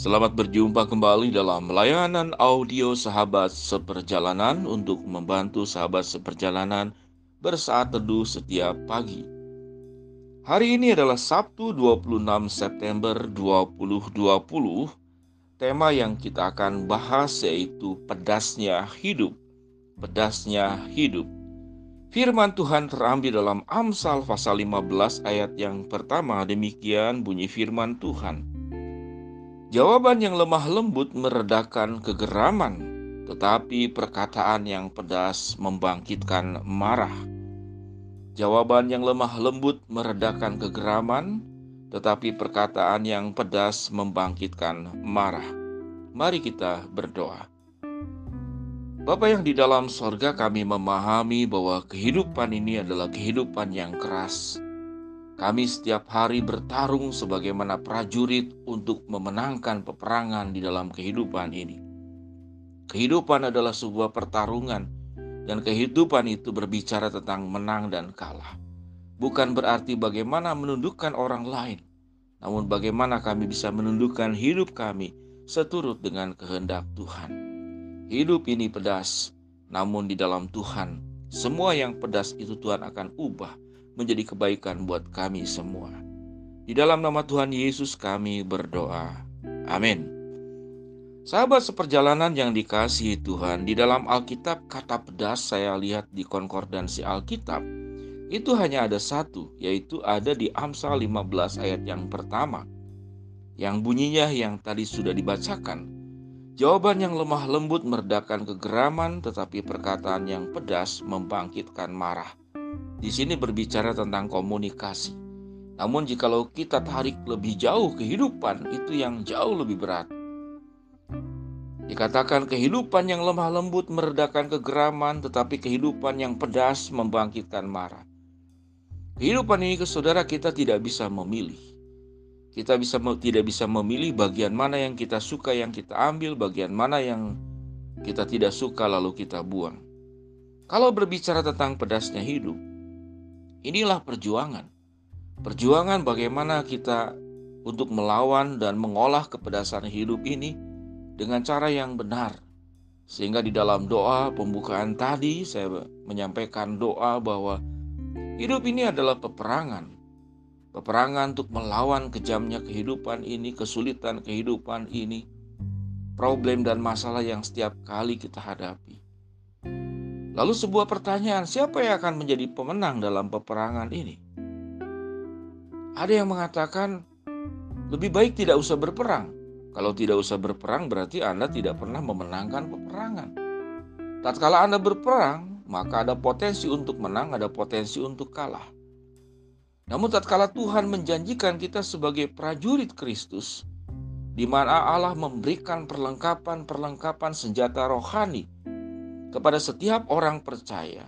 Selamat berjumpa kembali dalam layanan audio sahabat seperjalanan untuk membantu sahabat seperjalanan bersaat teduh setiap pagi. Hari ini adalah Sabtu 26 September 2020. Tema yang kita akan bahas yaitu pedasnya hidup. Pedasnya hidup. Firman Tuhan terambil dalam Amsal pasal 15 ayat yang pertama demikian bunyi firman Tuhan. Jawaban yang lemah lembut meredakan kegeraman, tetapi perkataan yang pedas membangkitkan marah. Jawaban yang lemah lembut meredakan kegeraman, tetapi perkataan yang pedas membangkitkan marah. Mari kita berdoa. Bapa yang di dalam sorga kami memahami bahwa kehidupan ini adalah kehidupan yang keras kami setiap hari bertarung sebagaimana prajurit untuk memenangkan peperangan di dalam kehidupan ini. Kehidupan adalah sebuah pertarungan, dan kehidupan itu berbicara tentang menang dan kalah. Bukan berarti bagaimana menundukkan orang lain, namun bagaimana kami bisa menundukkan hidup kami seturut dengan kehendak Tuhan. Hidup ini pedas, namun di dalam Tuhan, semua yang pedas itu Tuhan akan ubah menjadi kebaikan buat kami semua. Di dalam nama Tuhan Yesus kami berdoa. Amin. Sahabat seperjalanan yang dikasihi Tuhan, di dalam Alkitab kata pedas saya lihat di konkordansi Alkitab itu hanya ada satu, yaitu ada di Amsal 15 ayat yang pertama. Yang bunyinya yang tadi sudah dibacakan. Jawaban yang lemah lembut meredakan kegeraman, tetapi perkataan yang pedas membangkitkan marah. Di sini berbicara tentang komunikasi. Namun jikalau kita tarik lebih jauh kehidupan itu yang jauh lebih berat. Dikatakan kehidupan yang lemah lembut meredakan kegeraman, tetapi kehidupan yang pedas membangkitkan marah. Kehidupan ini, saudara, kita tidak bisa memilih. Kita bisa tidak bisa memilih bagian mana yang kita suka yang kita ambil, bagian mana yang kita tidak suka lalu kita buang. Kalau berbicara tentang pedasnya hidup, Inilah perjuangan. Perjuangan bagaimana kita untuk melawan dan mengolah kepedasan hidup ini dengan cara yang benar. Sehingga di dalam doa pembukaan tadi saya menyampaikan doa bahwa hidup ini adalah peperangan. Peperangan untuk melawan kejamnya kehidupan ini, kesulitan kehidupan ini, problem dan masalah yang setiap kali kita hadapi. Lalu sebuah pertanyaan, siapa yang akan menjadi pemenang dalam peperangan ini? Ada yang mengatakan lebih baik tidak usah berperang. Kalau tidak usah berperang berarti Anda tidak pernah memenangkan peperangan. Tatkala Anda berperang, maka ada potensi untuk menang, ada potensi untuk kalah. Namun tatkala Tuhan menjanjikan kita sebagai prajurit Kristus, di mana Allah memberikan perlengkapan-perlengkapan senjata rohani kepada setiap orang percaya,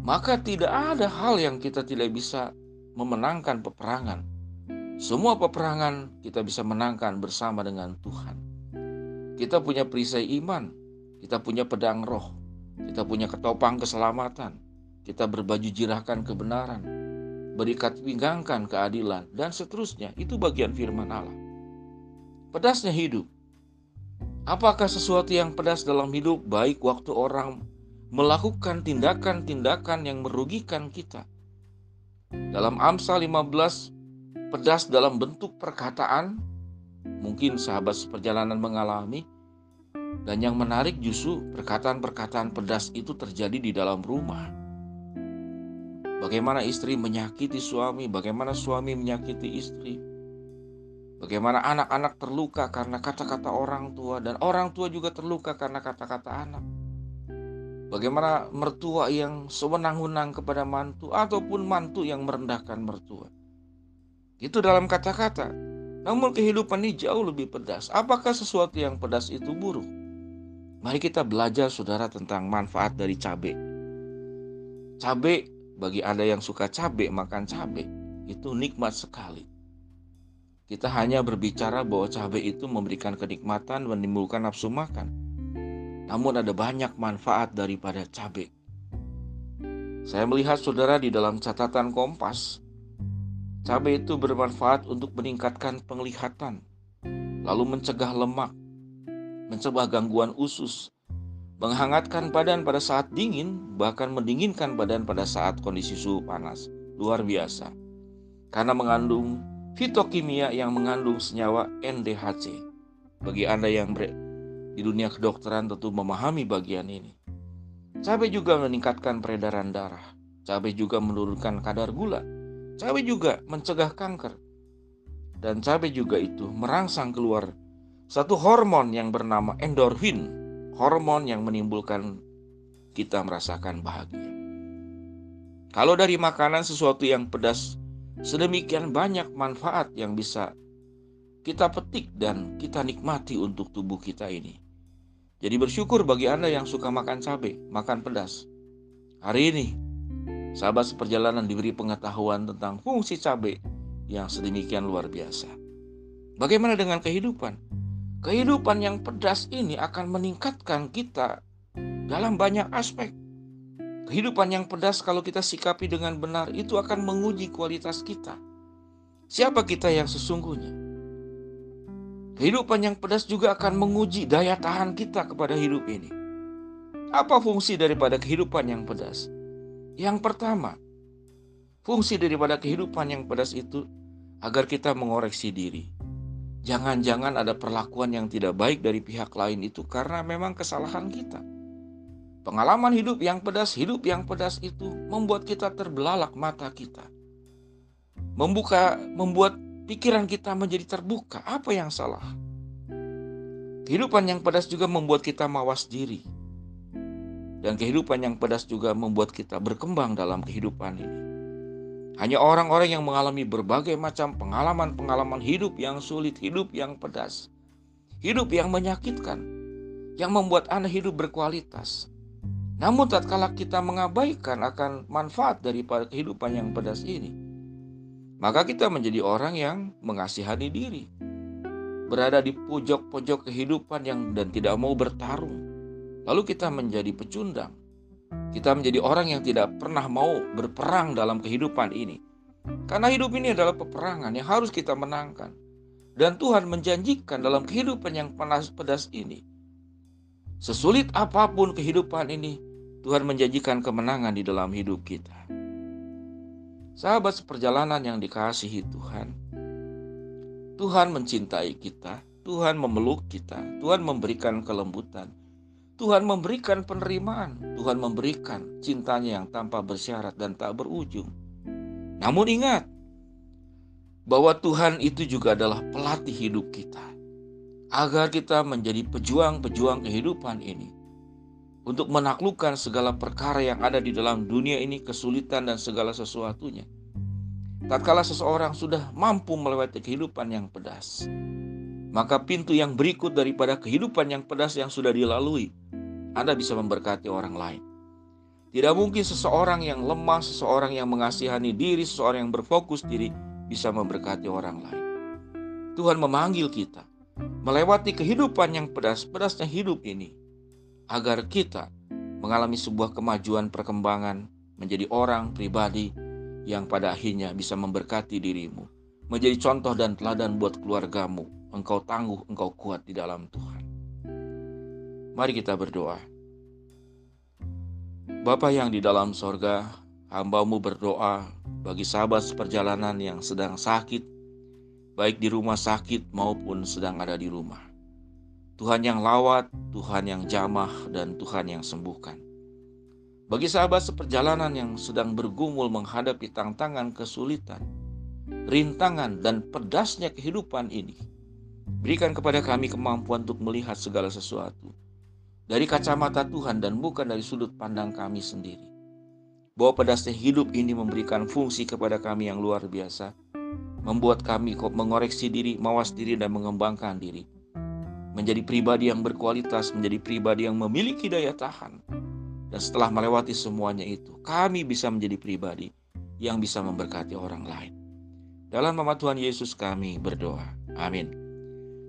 maka tidak ada hal yang kita tidak bisa memenangkan peperangan. Semua peperangan kita bisa menangkan bersama dengan Tuhan. Kita punya perisai iman, kita punya pedang roh, kita punya ketopang keselamatan, kita berbaju jirahkan kebenaran, berikat pinggangkan keadilan, dan seterusnya. Itu bagian firman Allah. Pedasnya hidup. Apakah sesuatu yang pedas dalam hidup baik waktu orang melakukan tindakan-tindakan yang merugikan kita? Dalam Amsal 15, pedas dalam bentuk perkataan, mungkin sahabat seperjalanan mengalami, dan yang menarik justru perkataan-perkataan pedas itu terjadi di dalam rumah. Bagaimana istri menyakiti suami, bagaimana suami menyakiti istri, Bagaimana anak-anak terluka karena kata-kata orang tua dan orang tua juga terluka karena kata-kata anak. Bagaimana mertua yang sewenang-wenang kepada mantu ataupun mantu yang merendahkan mertua. Itu dalam kata-kata. Namun kehidupan ini jauh lebih pedas. Apakah sesuatu yang pedas itu buruk? Mari kita belajar saudara tentang manfaat dari cabai. Cabai bagi Anda yang suka cabai, makan cabai, itu nikmat sekali. Kita hanya berbicara bahwa cabai itu memberikan kenikmatan menimbulkan nafsu makan. Namun ada banyak manfaat daripada cabai. Saya melihat saudara di dalam catatan Kompas, cabai itu bermanfaat untuk meningkatkan penglihatan. lalu mencegah lemak, mencegah gangguan usus, menghangatkan badan pada saat dingin, bahkan mendinginkan badan pada saat kondisi suhu panas. Luar biasa. Karena mengandung fitokimia yang mengandung senyawa NDHC. Bagi Anda yang di dunia kedokteran tentu memahami bagian ini. Cabai juga meningkatkan peredaran darah. Cabai juga menurunkan kadar gula. Cabai juga mencegah kanker. Dan cabai juga itu merangsang keluar satu hormon yang bernama endorfin, hormon yang menimbulkan kita merasakan bahagia. Kalau dari makanan sesuatu yang pedas Sedemikian banyak manfaat yang bisa kita petik dan kita nikmati untuk tubuh kita ini. Jadi bersyukur bagi Anda yang suka makan cabai, makan pedas. Hari ini, sahabat seperjalanan diberi pengetahuan tentang fungsi cabai yang sedemikian luar biasa. Bagaimana dengan kehidupan? Kehidupan yang pedas ini akan meningkatkan kita dalam banyak aspek. Kehidupan yang pedas kalau kita sikapi dengan benar itu akan menguji kualitas kita. Siapa kita yang sesungguhnya? Kehidupan yang pedas juga akan menguji daya tahan kita kepada hidup ini. Apa fungsi daripada kehidupan yang pedas? Yang pertama, fungsi daripada kehidupan yang pedas itu agar kita mengoreksi diri. Jangan-jangan ada perlakuan yang tidak baik dari pihak lain itu karena memang kesalahan kita. Pengalaman hidup yang pedas, hidup yang pedas itu membuat kita terbelalak mata kita. Membuka, membuat pikiran kita menjadi terbuka. Apa yang salah? Kehidupan yang pedas juga membuat kita mawas diri. Dan kehidupan yang pedas juga membuat kita berkembang dalam kehidupan ini. Hanya orang-orang yang mengalami berbagai macam pengalaman-pengalaman hidup yang sulit, hidup yang pedas, hidup yang menyakitkan, yang membuat Anda hidup berkualitas, namun tatkala kita mengabaikan akan manfaat daripada kehidupan yang pedas ini, maka kita menjadi orang yang mengasihani diri. Berada di pojok-pojok kehidupan yang dan tidak mau bertarung. Lalu kita menjadi pecundang. Kita menjadi orang yang tidak pernah mau berperang dalam kehidupan ini. Karena hidup ini adalah peperangan yang harus kita menangkan. Dan Tuhan menjanjikan dalam kehidupan yang panas pedas ini. Sesulit apa pun kehidupan ini, Tuhan menjanjikan kemenangan di dalam hidup kita. Sahabat seperjalanan yang dikasihi Tuhan, Tuhan mencintai kita, Tuhan memeluk kita, Tuhan memberikan kelembutan, Tuhan memberikan penerimaan, Tuhan memberikan cintanya yang tanpa bersyarat dan tak berujung. Namun ingat, bahwa Tuhan itu juga adalah pelatih hidup kita, agar kita menjadi pejuang-pejuang kehidupan ini untuk menaklukkan segala perkara yang ada di dalam dunia ini, kesulitan dan segala sesuatunya. Tatkala seseorang sudah mampu melewati kehidupan yang pedas, maka pintu yang berikut daripada kehidupan yang pedas yang sudah dilalui, Anda bisa memberkati orang lain. Tidak mungkin seseorang yang lemah, seseorang yang mengasihani diri, seseorang yang berfokus diri bisa memberkati orang lain. Tuhan memanggil kita melewati kehidupan yang pedas, pedasnya hidup ini agar kita mengalami sebuah kemajuan perkembangan menjadi orang pribadi yang pada akhirnya bisa memberkati dirimu, menjadi contoh dan teladan buat keluargamu. Engkau tangguh, engkau kuat di dalam Tuhan. Mari kita berdoa. Bapa yang di dalam sorga, hambamu berdoa bagi sahabat seperjalanan yang sedang sakit, baik di rumah sakit maupun sedang ada di rumah. Tuhan yang lawat, Tuhan yang jamah, dan Tuhan yang sembuhkan. Bagi sahabat seperjalanan yang sedang bergumul menghadapi tantangan kesulitan, rintangan, dan pedasnya kehidupan ini, berikan kepada kami kemampuan untuk melihat segala sesuatu dari kacamata Tuhan dan bukan dari sudut pandang kami sendiri. Bahwa pedasnya hidup ini memberikan fungsi kepada kami yang luar biasa, membuat kami mengoreksi diri, mawas diri, dan mengembangkan diri menjadi pribadi yang berkualitas, menjadi pribadi yang memiliki daya tahan. Dan setelah melewati semuanya itu, kami bisa menjadi pribadi yang bisa memberkati orang lain. Dalam nama Tuhan Yesus kami berdoa. Amin.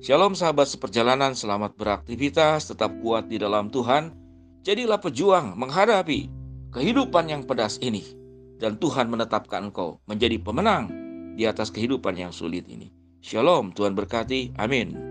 Shalom sahabat seperjalanan, selamat beraktivitas, tetap kuat di dalam Tuhan. Jadilah pejuang menghadapi kehidupan yang pedas ini. Dan Tuhan menetapkan engkau menjadi pemenang di atas kehidupan yang sulit ini. Shalom, Tuhan berkati. Amin.